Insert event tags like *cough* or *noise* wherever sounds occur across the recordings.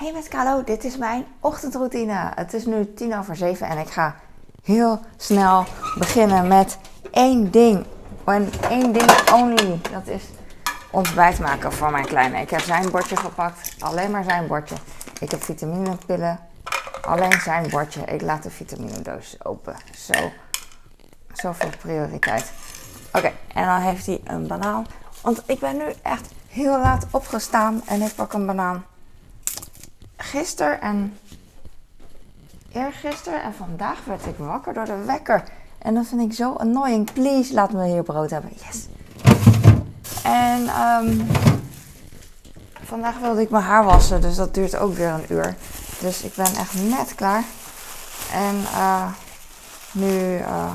Hey met Carlo, dit is mijn ochtendroutine. Het is nu tien over zeven en ik ga heel snel beginnen met één ding. En één ding only. Dat is ontbijt maken voor mijn kleine. Ik heb zijn bordje gepakt, alleen maar zijn bordje. Ik heb vitaminepillen, alleen zijn bordje. Ik laat de vitaminedoos open. Zo, zoveel prioriteit. Oké, en dan heeft hij een banaan. Want ik ben nu echt heel laat opgestaan en ik pak een banaan. Gisteren en eergisteren en vandaag werd ik wakker door de wekker. En dat vind ik zo annoying. Please, laat me hier brood hebben. Yes. En um, vandaag wilde ik mijn haar wassen, dus dat duurt ook weer een uur. Dus ik ben echt net klaar. En uh, nu uh,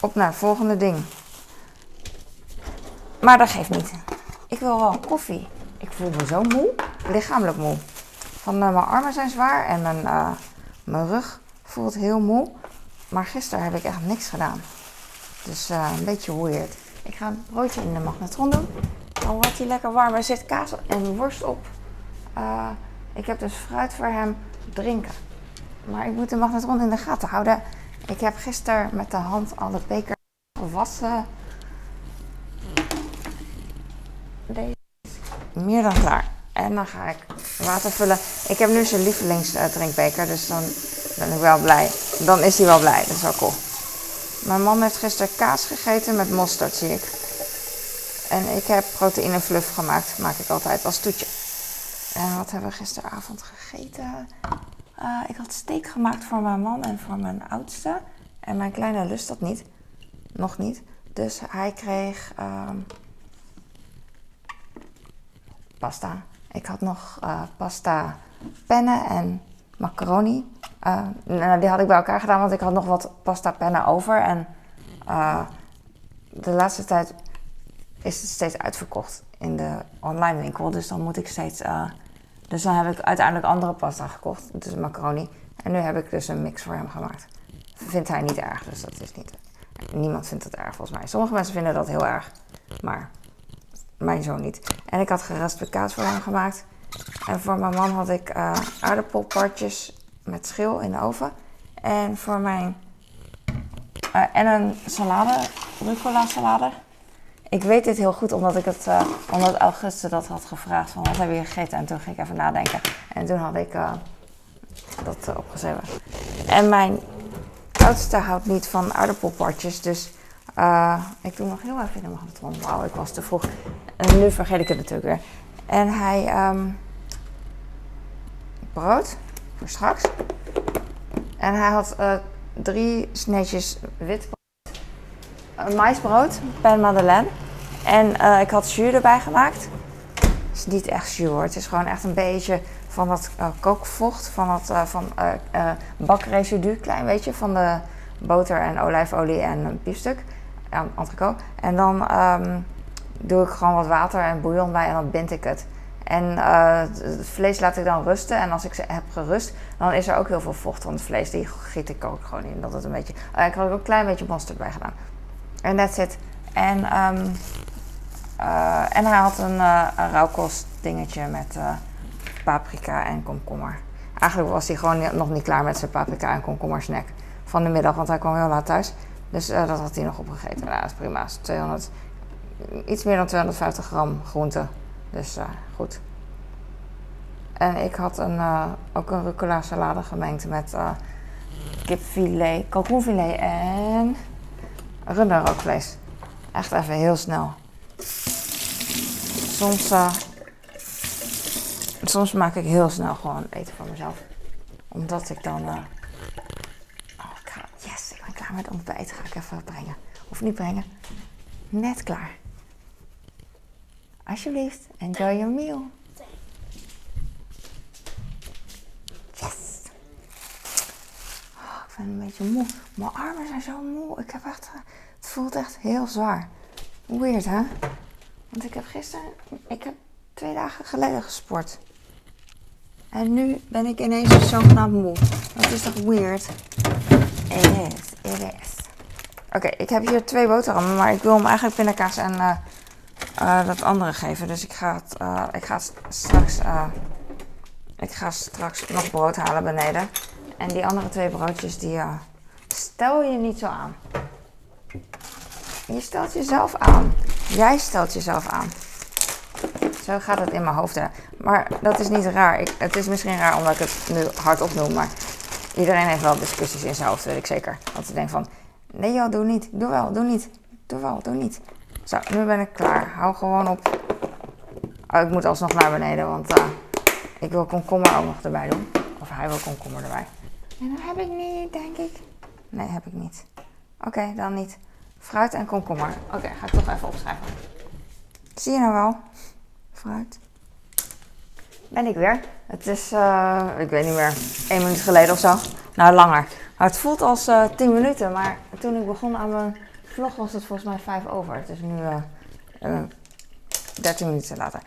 op naar het volgende ding. Maar dat geeft niet. Ik wil wel koffie. Ik voel me zo moe, lichamelijk moe. Van uh, mijn armen zijn zwaar en mijn, uh, mijn rug voelt heel moe. Maar gisteren heb ik echt niks gedaan. Dus uh, een beetje weird. Ik ga een broodje in de magnetron doen. Dan wordt hij lekker warm. Er zit kaas en worst op. ik heb dus fruit voor hem drinken. Maar ik moet de magnetron in de gaten houden. Ik heb gisteren met de hand alle beker gewassen. Deze is meer dan klaar. En dan ga ik water vullen. Ik heb nu zijn lievelingsdrinkbeker, dus dan ben ik wel blij. Dan is hij wel blij, dat is wel cool. Mijn man heeft gisteren kaas gegeten met mosterd, zie ik. En ik heb proteïnefluff gemaakt, maak ik altijd als toetje. En wat hebben we gisteravond gegeten? Uh, ik had steak gemaakt voor mijn man en voor mijn oudste. En mijn kleine lust dat niet. Nog niet. Dus hij kreeg uh, pasta. Ik had nog uh, pasta pennen en macaroni. Uh, nou, die had ik bij elkaar gedaan, want ik had nog wat pasta pennen over. En uh, de laatste tijd is het steeds uitverkocht in de online winkel. Dus dan moet ik steeds. dus dan heb ik uiteindelijk andere pasta gekocht, dus macaroni. En nu heb ik dus een mix voor hem gemaakt. Vindt hij niet erg, dus dat is niet. Niemand vindt het erg volgens mij. Sommige mensen vinden dat heel erg, maar mijn zoon niet. En ik had geraspte kaas voor hem gemaakt. En voor mijn man had ik uh, aardappelpartjes met schil in de oven. En voor mijn... Uh, en een salade, rucola salade. Ik weet dit heel goed omdat ik het, uh, omdat Auguste dat had gevraagd van wat heb je gegeten en toen ging ik even nadenken en toen had ik dat opgeschreven. En mijn oudste houdt niet van aardappelpartjes, dus uh, ik doe nog heel even in de magnetron. Wauw, ik was te vroeg. En nu vergeet ik het natuurlijk weer. En hij um, brood voor straks. En hij had uh, drie sneetjes wit brood. Een maisbrood, pen madeleine. En uh, ik had jus erbij gemaakt. Het is niet echt jus hoor. Het is gewoon echt een beetje van dat kookvocht. Van dat van, bakresidu, klein beetje. Van de boter en olijfolie en een biefstuk ja. En dan um, doe ik gewoon wat water en bouillon bij en dan bind ik het. En uh, het vlees laat ik dan rusten. En als ik ze heb gerust, dan is er ook heel veel vocht van het vlees. Die giet ik ook gewoon in. Dat het een beetje. Uh, ik had ook een klein beetje mosterd bij gedaan. En that's it. En, um, uh, en hij had een, een rauwkost dingetje met paprika en komkommer. Eigenlijk was hij gewoon nog niet klaar met zijn paprika en komkommer snack van de middag, want hij kwam heel laat thuis. Dus uh, dat had hij nog opgegeten. Nou, dat is prima. 200, iets meer dan 250 gram groente. Dus uh, goed. En ik had een, uh, ook een rucola salade gemengd met kipfilet, kalkoenfilet en runderrookvlees. Echt even heel snel. Soms, soms maak ik heel snel gewoon eten voor mezelf. Omdat ik dan met ontbijt ga ik even brengen. Of niet brengen. Net klaar. Alsjeblieft, enjoy your meal. Yes. Oh, ik ben een beetje moe. Mijn armen zijn zo moe. Ik heb echt, het voelt echt heel zwaar. Weird, hè? Want ik heb gisteren, ik heb twee dagen geleden gesport. En nu ben ik ineens zogenaamd moe. Dat is toch weird? It Oké, ik heb hier twee boterhammen, maar ik wil hem eigenlijk pindakaas en uh, uh, dat andere geven. Dus ik ga het, uh, ik ga straks Ik ga straks nog brood halen beneden. En die andere twee broodjes, die stel je niet zo aan. Je stelt jezelf aan. Jij stelt jezelf aan. Zo gaat het in mijn hoofd. Hè. Maar dat is niet raar. Ik, het is misschien raar omdat ik het nu hardop noem. Maar iedereen heeft wel discussies in zijn hoofd, weet ik zeker. Dat ze denken van... Nee joh, doe niet. Doe wel, doe niet. Doe wel, doe niet. Zo, nu ben ik klaar. Hou gewoon op. Oh, ik moet alsnog naar beneden, want uh, ik wil komkommer ook nog erbij doen. Of hij wil komkommer erbij. En dat heb ik niet, denk ik. Nee, heb ik niet. Oké, dan niet. Fruit en komkommer. Oké, ga ik toch even opschrijven. Zie je nou wel? Fruit. Ben ik weer. Het is, uh, ik weet niet meer, één minuut geleden of zo. Nou, langer. Maar het voelt als uh, tien minuten. Maar toen ik begon aan mijn vlog was het volgens mij vijf over. Het is nu uh, 13 minuten later.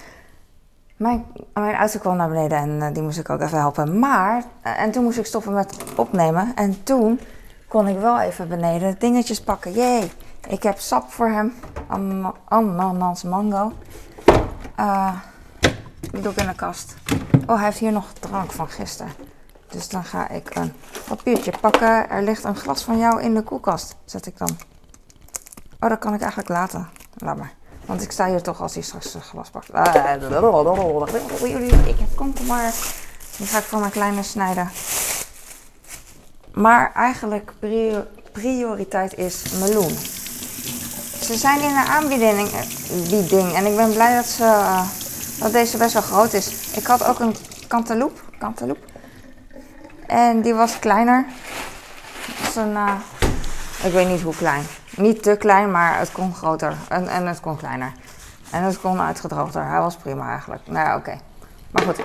Mijn, mijn auto kwam naar beneden en die moest ik ook even helpen. Maar, en toen moest ik stoppen met opnemen. En toen kon ik wel even beneden dingetjes pakken. Jee, ik heb sap voor hem. Ananas mango. Uh, die doe ik in de kast. Oh, hij heeft hier nog drank van gisteren. Dus dan ga ik een papiertje pakken. Er ligt een glas van jou in de koelkast. Zet ik dan. Oh, dat kan ik eigenlijk laten. Laat maar. Want ik sta hier toch als hij straks een glas pakt. Ik heb komkommer. Die ga ik voor mijn kleine snijden. Maar eigenlijk prioriteit is meloen. Ze zijn in de aanbieding bieding, en ik ben blij dat, ze, uh, dat deze best wel groot is. Ik had ook een cantaloupe, cantaloupe. En die was kleiner. Dat een, uh, ik weet niet hoe klein. Niet te klein, maar het kon groter. En, en het kon kleiner. En het kon uitgedroogder. Hij was prima eigenlijk. Nou ja, oké. Maar goed.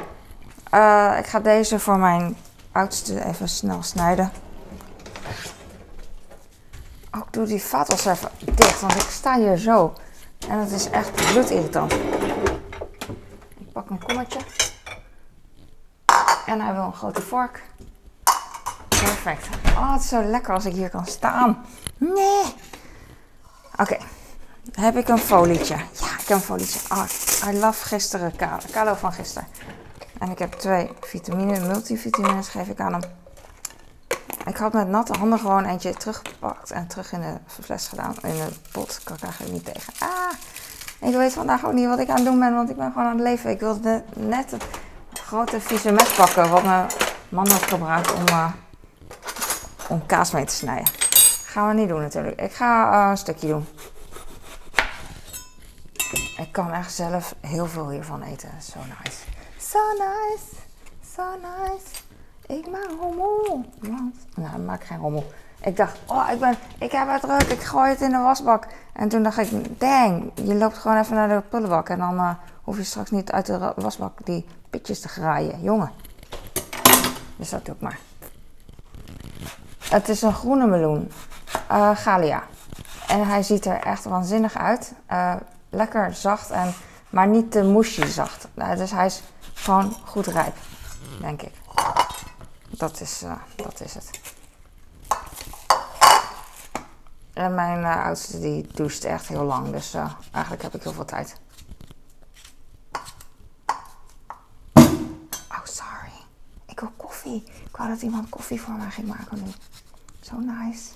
Uh, ik ga deze voor mijn oudste even snel snijden. Ik doe die vaatwas even dicht, want ik sta hier zo. En het is echt bloedirritant. Pak een kommetje. En hij wil een grote vork. Perfect. Oh, het is zo lekker als ik hier kan staan. Nee. Oké. Heb ik een folietje. Ja, ik heb een folietje. Oh, I love gisteren kalo. Kalo van gisteren. En ik heb twee vitamine, multivitamines geef ik aan hem. Ik had met natte handen gewoon eentje teruggepakt en terug in de fles gedaan. In de pot. Kan ik eigenlijk niet tegen. Ah, ik weet vandaag ook niet wat ik aan het doen ben, want ik ben gewoon aan het leven. Ik wilde net een grote vieze mes pakken, wat mijn man had gebruikt om, uh, om kaas mee te snijden. Gaan we niet doen natuurlijk. Ik ga uh, een stukje doen. Ik kan echt zelf heel veel hiervan eten. Zo nice. So nice. So nice. Ik maak rommel. Want, nou, ik maak geen rommel. Ik dacht, oh, ik, ben, ik heb het druk, ik gooi het in de wasbak. En toen dacht ik, dang, je loopt gewoon even naar de pullenbak. En dan uh, hoef je straks niet uit de wasbak die pitjes te graaien. Jongen. Dus dat doe ik maar. Het is een groene meloen. Uh, Galia. En hij ziet er echt waanzinnig uit. Uh, lekker zacht, en, maar niet te mushy zacht. dus hij is gewoon goed rijp, denk ik. Dat is, dat is het. En mijn uh, oudste die doucht echt heel lang, dus uh, eigenlijk heb ik heel veel tijd. Oh, sorry. Ik wil koffie. Ik wou dat iemand koffie voor mij ging maken nu. Zo nice.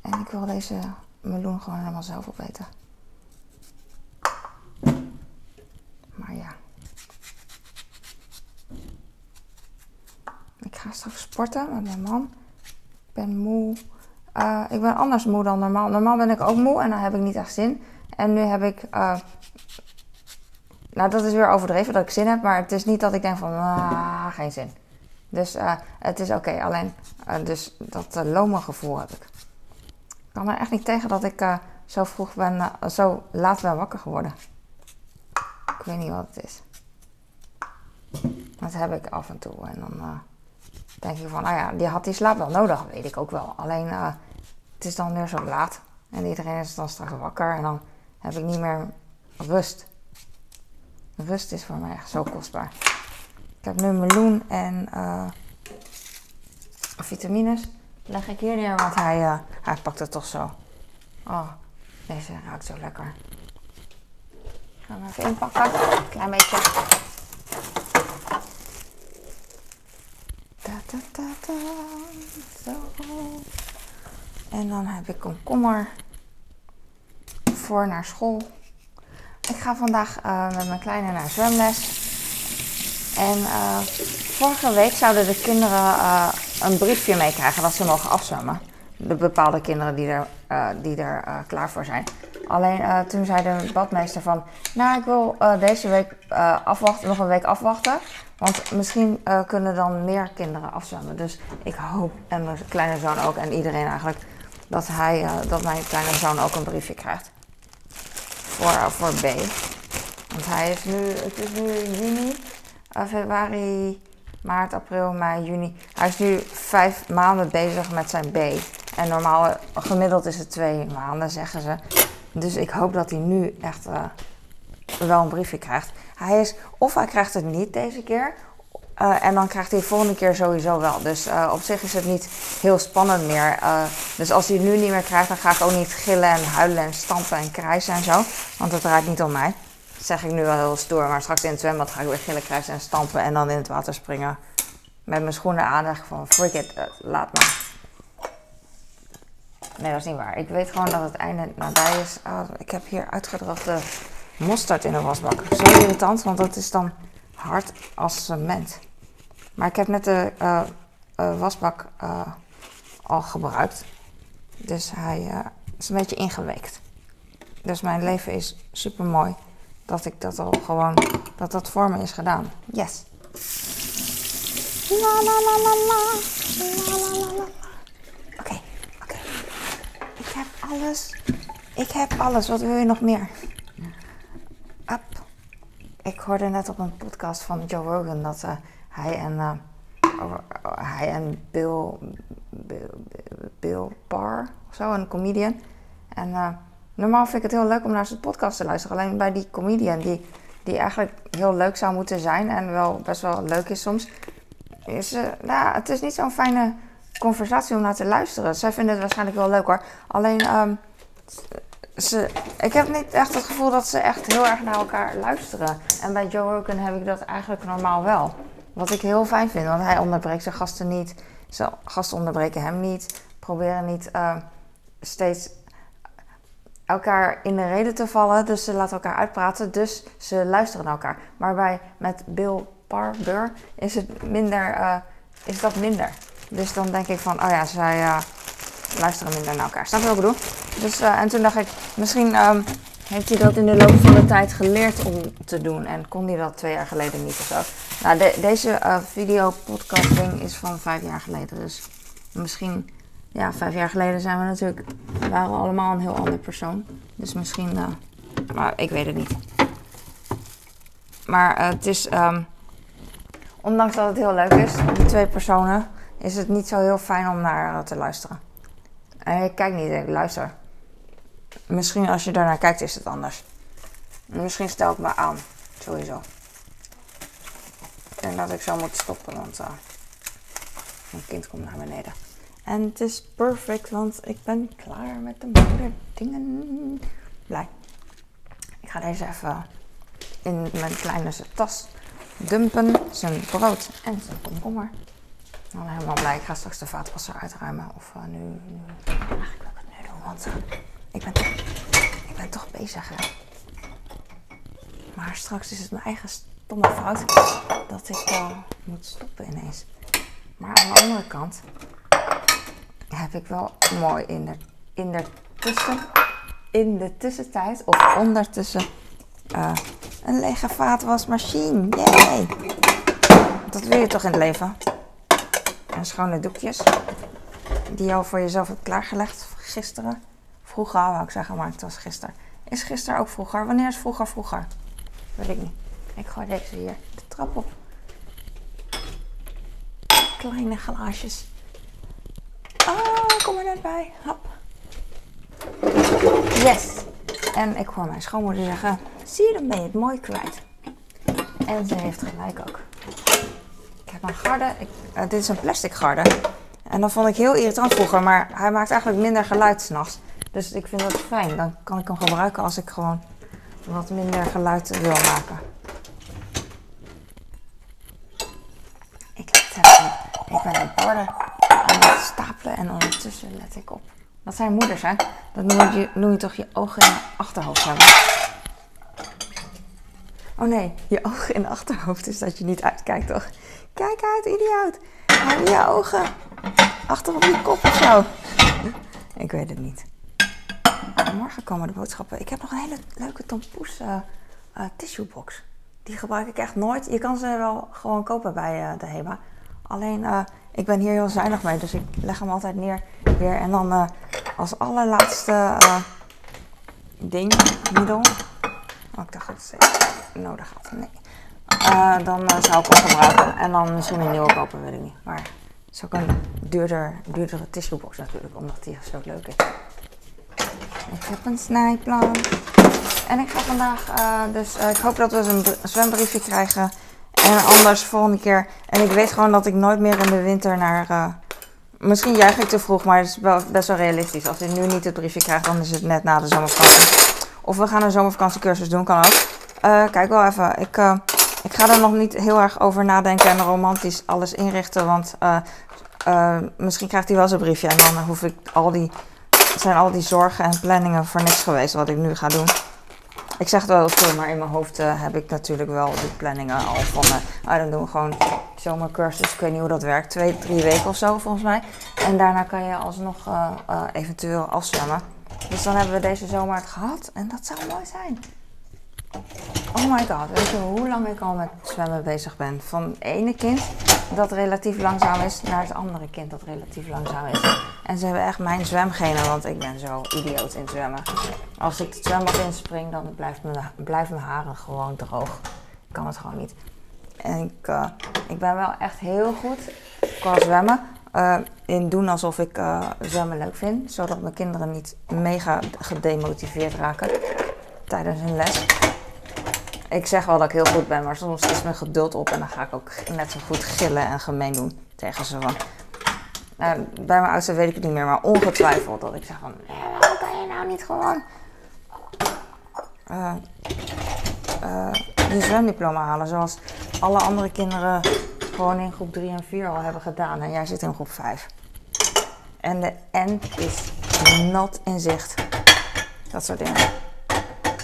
En ik wil deze meloen gewoon helemaal zelf opeten. Maar ja. Ik ga straks sporten met mijn man. Ben moe. Uh, ik ben anders moe dan normaal. Normaal ben ik ook moe en dan heb ik niet echt zin. En nu heb ik. Uh, nou, dat is weer overdreven dat ik zin heb. Maar het is niet dat ik denk van. Ah, geen zin. Dus uh, het is oké. Alleen. dus dat lome gevoel heb ik. Ik kan er echt niet tegen dat ik zo vroeg ben. zo laat ben wakker geworden. Ik weet niet wat het is. Dat heb ik af en toe. En dan denk je van, nou ja, die had die slaap wel nodig, weet ik ook wel. Alleen uh, het is dan weer zo laat en iedereen is dan straks wakker en dan heb ik niet meer rust. Rust is voor mij echt zo kostbaar. Ik heb nu meloen en uh, vitamines. Leg ik hier neer, want hij, uh, hij pakt het toch zo. Oh, deze ruikt zo lekker. Ik ga hem even inpakken. Klein beetje. Ta, ta. Zo. En dan heb ik komkommer voor naar school. Ik ga vandaag uh, met mijn kleine naar zwemles. En uh, vorige week zouden de kinderen uh, een briefje meekrijgen dat ze mogen afzwemmen. De bepaalde kinderen die er, die er klaar voor zijn. Alleen toen zei de badmeester van, nou ik wil deze week afwachten, nog een week afwachten. Want misschien kunnen dan meer kinderen afzwemmen. Dus ik hoop, en mijn kleine zoon ook, en iedereen eigenlijk, dat, hij, dat mijn kleine zoon ook een briefje krijgt voor, voor B. Want hij is nu, het is nu juni, februari, maart, april, mei, juni. Hij is nu vijf maanden bezig met zijn B. En normaal, gemiddeld is het twee maanden, zeggen ze. Dus ik hoop dat hij nu echt uh, wel een briefje krijgt. Hij is, of hij krijgt het niet deze keer, uh, en dan krijgt hij de volgende keer sowieso wel. Dus op zich is het niet heel spannend meer. Dus als hij het nu niet meer krijgt, dan ga ik ook niet gillen en huilen en stampen en krijsen en zo. Want het draait niet om mij. Dat zeg ik nu wel heel stoer. Maar straks in het zwembad ga ik weer gillen, krijsen en stampen. En dan in het water springen. Met mijn schoenen aan en van freak it, laat maar. Nee, dat is niet waar. Ik weet gewoon dat het einde nabij is. Oh, ik heb hier uitgedroogde mosterd in de wasbak. Zo irritant, want dat is dan hard als cement. Maar ik heb net de uh, uh, wasbak uh, al gebruikt. Dus hij is een beetje ingeweekt. Dus mijn leven is super mooi dat ik dat al gewoon, dat dat voor me is gedaan. Yes. La la la la la. La la la la. Oké, oké. Ik heb alles. Ik heb alles. Wat wil je nog meer? Up. Ik hoorde net op een podcast van Joe Rogan dat uh, hij en, uh, hij en Bill, Bill, Bill Barr, of zo, een comedian. En uh, normaal vind ik het heel leuk om naar zijn podcast te luisteren. Alleen bij die comedian, die, die eigenlijk heel leuk zou moeten zijn en wel best wel leuk is soms, is nou, het is niet zo'n fijne conversatie om naar te luisteren. Zij vinden het waarschijnlijk wel leuk hoor. Alleen. Um, ze, ik heb niet echt het gevoel dat ze echt heel erg naar elkaar luisteren. En bij Joe Rogan heb ik dat eigenlijk normaal wel. Wat ik heel fijn vind, want hij onderbreekt zijn gasten niet. Zijn gasten onderbreken hem niet. Proberen niet uh, steeds elkaar in de reden te vallen. Dus ze laten elkaar uitpraten. Dus ze luisteren naar elkaar. Maar bij met Bill Barber is het minder, uh, is dat minder. Dus dan denk ik van, oh ja, zij uh, luisteren minder naar elkaar. Snap je wat ik bedoel? Dus, uh, en toen dacht ik, misschien um, heeft hij dat in de loop van de tijd geleerd om te doen. En kon hij dat twee jaar geleden niet of zo. Nou, de, deze uh, video podcasting is van vijf jaar geleden. Dus misschien, ja, vijf jaar geleden zijn we natuurlijk, waren we allemaal een heel ander persoon. Dus misschien, maar ik weet het niet. Maar het is, um, ondanks dat het heel leuk is, die twee personen, is het niet zo heel fijn om naar te luisteren. En ik kijk niet, ik luister. Misschien als je daarnaar kijkt is het anders. Misschien stel ik me aan, sowieso. En dat ik zo moet stoppen, want uh, mijn kind komt naar beneden. En het is perfect, want ik ben klaar met de moederdingen. Blij. Ik ga deze even in mijn kleine tas dumpen. Zijn brood en zijn komkommer. Ben helemaal blij. Ik ga straks de vaatwasser uitruimen. Of uh, nu, nu. Wil ik het nu doen, want ik, ben toch, ik ben toch bezig. Hè? Maar straks is het mijn eigen stomme fout dat ik uh, moet stoppen ineens. Maar aan de andere kant heb ik wel mooi in de, in de, tussen, in de tussentijd of ondertussen een lege vaatwasmachine. Yay! Dat wil je toch in het leven? En schone doekjes. Die je al voor jezelf hebt klaargelegd gisteren. Vroeger wou ik zeggen, maar het was gisteren. Is gisteren ook vroeger? Wanneer is vroeger vroeger? Weet ik niet. Ik gooi deze hier de trap op. Kleine glaasjes. Oh, kom er net bij. Hop. Yes. En ik hoor mijn schoonmoeder zeggen, zie je, dan ben je het mooi kwijt. En ze heeft gelijk ook. Een garde. Uh, dit is een plastic garde. En dat vond ik heel irritant vroeger, maar hij maakt eigenlijk minder geluid s'nachts. Dus ik vind dat fijn. Dan kan ik hem gebruiken als ik gewoon wat minder geluid wil maken. Ik. Ik ben de borden aan het stapelen en ondertussen let ik op. Dat zijn moeders, hè? Dat noem je, noem je toch je ogen in je achterhoofd hebben. Oh nee, je ogen in achterhoofd is dat je niet uitkijkt, toch? Kijk uit, idioot. Hou je ogen achter op je kop of zo. Ik weet het niet. Morgen komen de boodschappen. Ik heb nog een hele leuke tompoes uh, uh, tissuebox. Die gebruik ik echt nooit. Je kan ze wel gewoon kopen bij uh, de HEMA. Alleen, ik ben hier heel zuinig mee. Dus ik leg hem altijd neer weer. En dan als allerlaatste ding, middel. Oh, ik dacht dat het nodig had. Nee. dan zou ik hem gebruiken. En dan misschien een nieuwe kopen, weet ik niet. Maar het is ook een duurder, duurdere tissuebox natuurlijk. Omdat die zo leuk is. Ik heb een snijplan. En ik ga vandaag, uh, dus ik hoop dat we een zwembriefje krijgen. En anders volgende keer. En ik weet gewoon dat ik nooit meer in de winter naar. Misschien juich ik te vroeg, maar het is wel best wel realistisch. Als ik nu niet het briefje krijg, dan is het net na de zomervakantie. Of we gaan een zomervakantiecursus doen, kan ook. kijk wel even. Ik, ik ga er nog niet heel erg over nadenken en romantisch alles inrichten. Want misschien krijgt hij wel zijn briefje en dan hoef ik al die zijn al die zorgen en planningen voor niks geweest wat ik nu ga doen. Ik zeg het wel veel, maar in mijn hoofd heb ik natuurlijk wel de planningen al van. Uh, dan doen we gewoon zomercursus. Ik weet niet hoe dat werkt. Twee, drie weken of zo volgens mij. En daarna kan je alsnog eventueel afzwemmen. Dus dan hebben we deze zomer het gehad. En dat zou mooi zijn. Oh my god, weet je hoe lang ik al met zwemmen bezig ben? Van het ene kind dat relatief langzaam is naar het andere kind dat relatief langzaam is. En ze hebben echt mijn zwemgenen, want ik ben zo idioot in zwemmen. Als ik het zwembad inspring, dan blijft mijn, blijven mijn haren gewoon droog. Ik kan het gewoon niet. En ik, uh, ik ben wel echt heel goed qua zwemmen. Uh, in doen alsof ik zwemmen leuk vind. Zodat mijn kinderen niet mega gedemotiveerd raken tijdens hun les ik zeg wel dat ik heel goed ben, maar soms is mijn geduld op en dan ga ik ook net zo goed gillen en gemeen doen tegen ze. Van. Nou, bij mijn oudste weet ik het niet meer, maar ongetwijfeld dat ik zeg van, waarom kan je nou niet gewoon je zwemdiploma halen zoals alle andere kinderen gewoon in groep 3 en 4 al hebben gedaan en jij zit in groep 5. En de N is not in zicht. Dat soort dingen.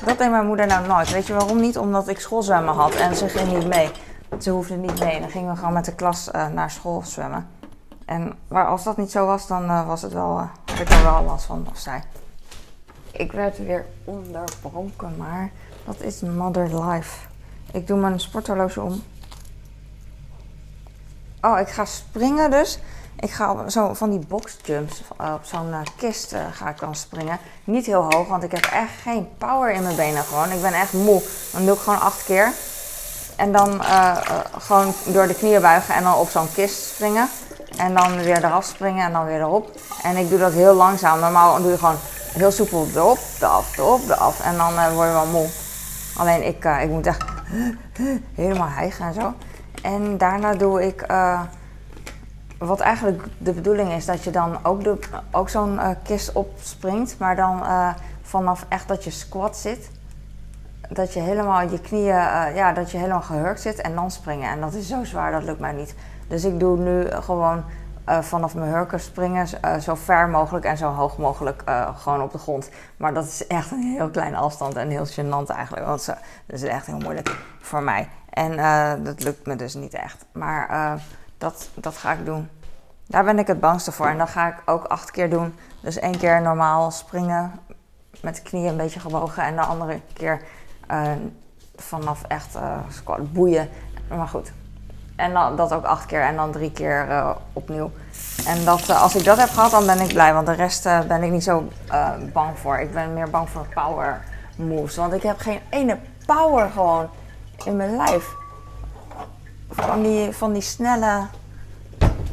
Dat deed mijn moeder nou nooit. Weet je waarom niet? Omdat ik schoolzwemmen had en ze ging niet mee. Ze hoefde niet mee. Dan gingen we gewoon met de klas uh, naar school zwemmen. En maar als dat niet zo was, dan uh, was het wel, uh, had ik er wel last van, of zij. Ik werd weer onderbroken, maar dat is mother life. Ik doe mijn sporthorloge om. Oh, ik ga springen dus. Ik ga zo van die boxjumps, eh, op zo'n uh, kist uh, ga ik dan springen. Niet heel hoog, want ik heb echt geen power in mijn benen gewoon. Ik ben echt moe. Dan doe ik gewoon acht keer. En dan gewoon door de knieën buigen en dan op zo'n kist springen. En dan weer eraf springen en dan weer erop. En ik doe dat heel langzaam. Normaal doe je gewoon heel soepel erop, eraf, erop, eraf. En dan word je wel moe. Alleen ik, ik moet echt *gasps* helemaal hijgen en zo. En daarna doe ik wat eigenlijk de bedoeling is, dat je dan ook, ook zo'n uh, kist opspringt, maar dan uh, vanaf echt dat je squat zit. Dat je helemaal je knieën, ja, dat je helemaal gehurkt zit en dan springen. En dat is zo zwaar, dat lukt mij niet. Dus ik doe nu gewoon vanaf mijn hurken springen, zo ver mogelijk en zo hoog mogelijk gewoon op de grond. Maar dat is echt een heel kleine afstand en heel gênant eigenlijk. Want dat is echt heel moeilijk voor mij. En dat lukt me dus niet echt. Maar dat, dat ga ik doen. Daar ben ik het bangste voor. En dat ga ik ook acht keer doen. Dus één keer normaal springen met de knieën een beetje gebogen. En de andere keer uh, vanaf echt uh, boeien. Maar goed. En dan, dat ook acht keer en dan drie keer opnieuw. En dat, als ik dat heb gehad, dan ben ik blij. Want de rest ben ik niet zo bang voor. Ik ben meer bang voor power moves. Want ik heb geen ene power gewoon in mijn lijf van die, van die snelle,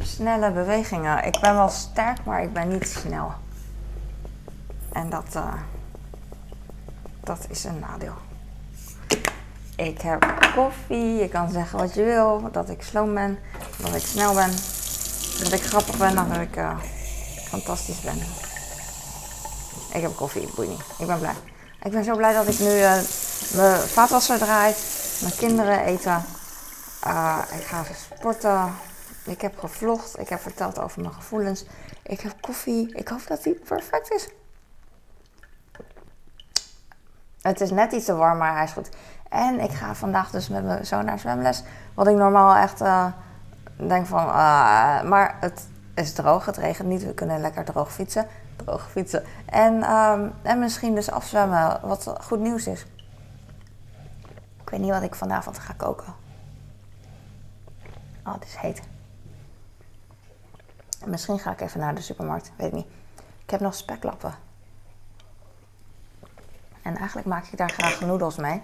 snelle bewegingen. Ik ben wel sterk, maar ik ben niet snel. En dat, uh, dat is een nadeel. Ik heb koffie. Je kan zeggen wat je wil. Dat ik sloom ben. Dat ik snel ben. Dat ik grappig ben. Dat ik uh, fantastisch ben. Ik heb koffie. Boeit niet. Ik ben blij. Ik ben zo blij dat ik nu... Uh, Mijn vaatwasser draait. Mijn kinderen eten. Uh, ik ga even sporten. Ik heb gevlogd. Ik heb verteld over mijn gevoelens. Ik heb koffie. Ik hoop dat die perfect is. Het is net iets te warm, maar hij is goed. En ik ga vandaag dus met mijn zoon naar zwemles. Wat ik normaal echt uh, denk van... Uh, maar het is droog, het regent niet. We kunnen lekker droog fietsen. Droog fietsen. En, um, en misschien dus afzwemmen, wat goed nieuws is. Ik weet niet wat ik vanavond ga koken. Oh, het is heet. Misschien ga ik even naar de supermarkt, weet niet. Ik heb nog speklappen. En eigenlijk maak ik daar graag noedels mee.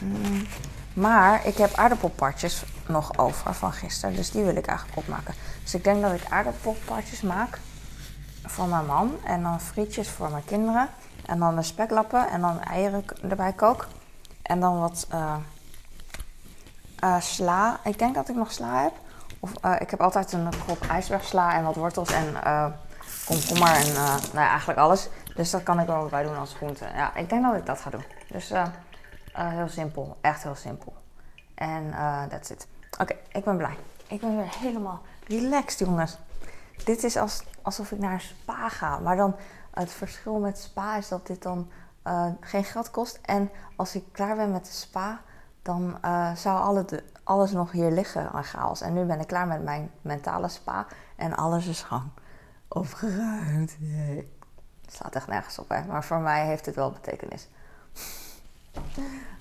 Mm, maar ik heb aardappelpartjes nog over van gisteren. Dus die wil ik eigenlijk opmaken. Dus ik denk dat ik aardappelpartjes maak voor mijn man. En dan frietjes voor mijn kinderen. En dan de speklappen. En dan eieren erbij kook. En dan wat uh, uh, sla. Ik denk dat ik nog sla heb. Of uh, ik heb altijd een krop ijsbergsla en wat wortels en komkommer en nou ja, eigenlijk alles. Dus dat kan ik wel bij doen als groente. Ja, ik denk dat ik dat ga doen. Dus heel simpel. Echt heel simpel. En that's it. Oké, ik ben blij. Ik ben weer helemaal relaxed, jongens. Dit is als, alsof ik naar een spa ga. Maar dan het verschil met spa is dat dit dan uh, geen geld kost. En als ik klaar ben met de spa, dan uh, zou alle de, alles nog hier liggen aan chaos. En nu ben ik klaar met mijn mentale spa. En alles is gewoon opgeruimd. Nee. Het slaat echt nergens op, hè. Maar voor mij heeft het wel betekenis.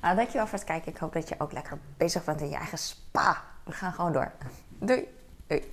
nou, dankjewel voor het kijken. Ik hoop dat je ook lekker bezig bent in je eigen spa. We gaan gewoon door. Doei!